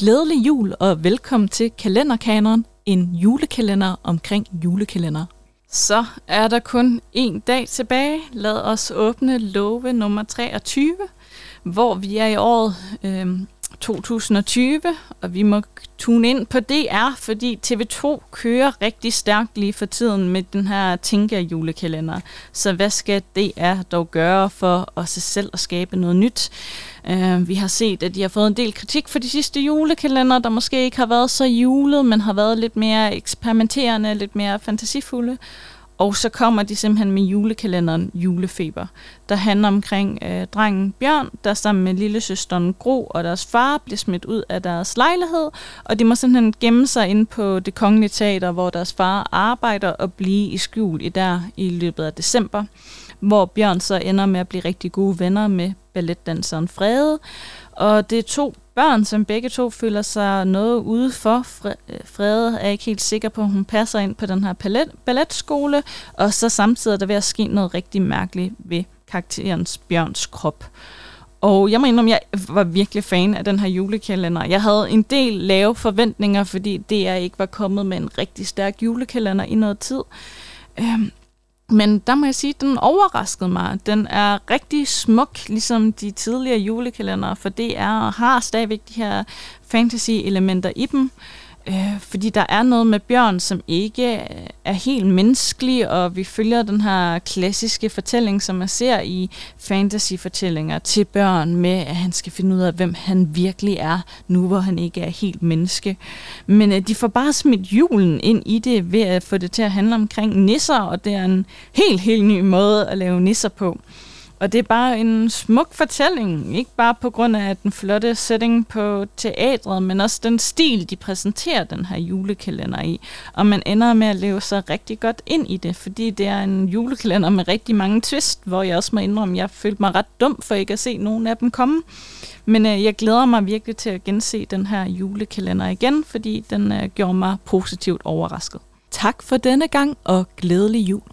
Glædelig jul og velkommen til Kalenderkaneren, en julekalender omkring julekalender. Så er der kun en dag tilbage. Lad os åbne love nummer 23, hvor vi er i året øh, 2020, og vi må tune ind på DR, fordi TV2 kører rigtig stærkt lige for tiden med den her Tinker julekalender. Så hvad skal DR dog gøre for os selv at skabe noget nyt? Uh, vi har set, at de har fået en del kritik for de sidste julekalender, der måske ikke har været så julet, men har været lidt mere eksperimenterende, lidt mere fantasifulde. Og så kommer de simpelthen med julekalenderen Julefeber, der handler omkring øh, drengen Bjørn, der sammen med lillesøsteren Gro og deres far bliver smidt ud af deres lejlighed, og de må simpelthen gemme sig ind på det kongelige teater, hvor deres far arbejder og blive i skjul i der i løbet af december, hvor Bjørn så ender med at blive rigtig gode venner med balletdanseren Frede, og det er to børn, som begge to føler sig noget ude for. Øh, Frede er ikke helt sikker på, at hun passer ind på den her ballet, balletskole, og så samtidig er der ved at ske noget rigtig mærkeligt ved karakterens Bjørns krop. Og jeg må indrømme, jeg var virkelig fan af den her julekalender. Jeg havde en del lave forventninger, fordi det er ikke var kommet med en rigtig stærk julekalender i noget tid. Øhm, men der må jeg sige, at den overraskede mig. Den er rigtig smuk, ligesom de tidligere julekalendere, for det er og har stadigvæk de her fantasy-elementer i dem. Øh, fordi der er noget med Bjørn, som ikke er helt menneskelig, og vi følger den her klassiske fortælling, som man ser i fantasy-fortællinger til børn, med at han skal finde ud af, hvem han virkelig er, nu hvor han ikke er helt menneske. Men øh, de får bare smidt julen ind i det, ved at få det til at handle omkring nisser, og det er en helt, helt ny måde at lave nisser på. Og det er bare en smuk fortælling, ikke bare på grund af den flotte setting på teatret, men også den stil, de præsenterer den her julekalender i. Og man ender med at leve sig rigtig godt ind i det, fordi det er en julekalender med rigtig mange twist, hvor jeg også må indrømme, at jeg følte mig ret dum for ikke at se nogen af dem komme. Men øh, jeg glæder mig virkelig til at gense den her julekalender igen, fordi den øh, gjorde mig positivt overrasket. Tak for denne gang, og glædelig jul.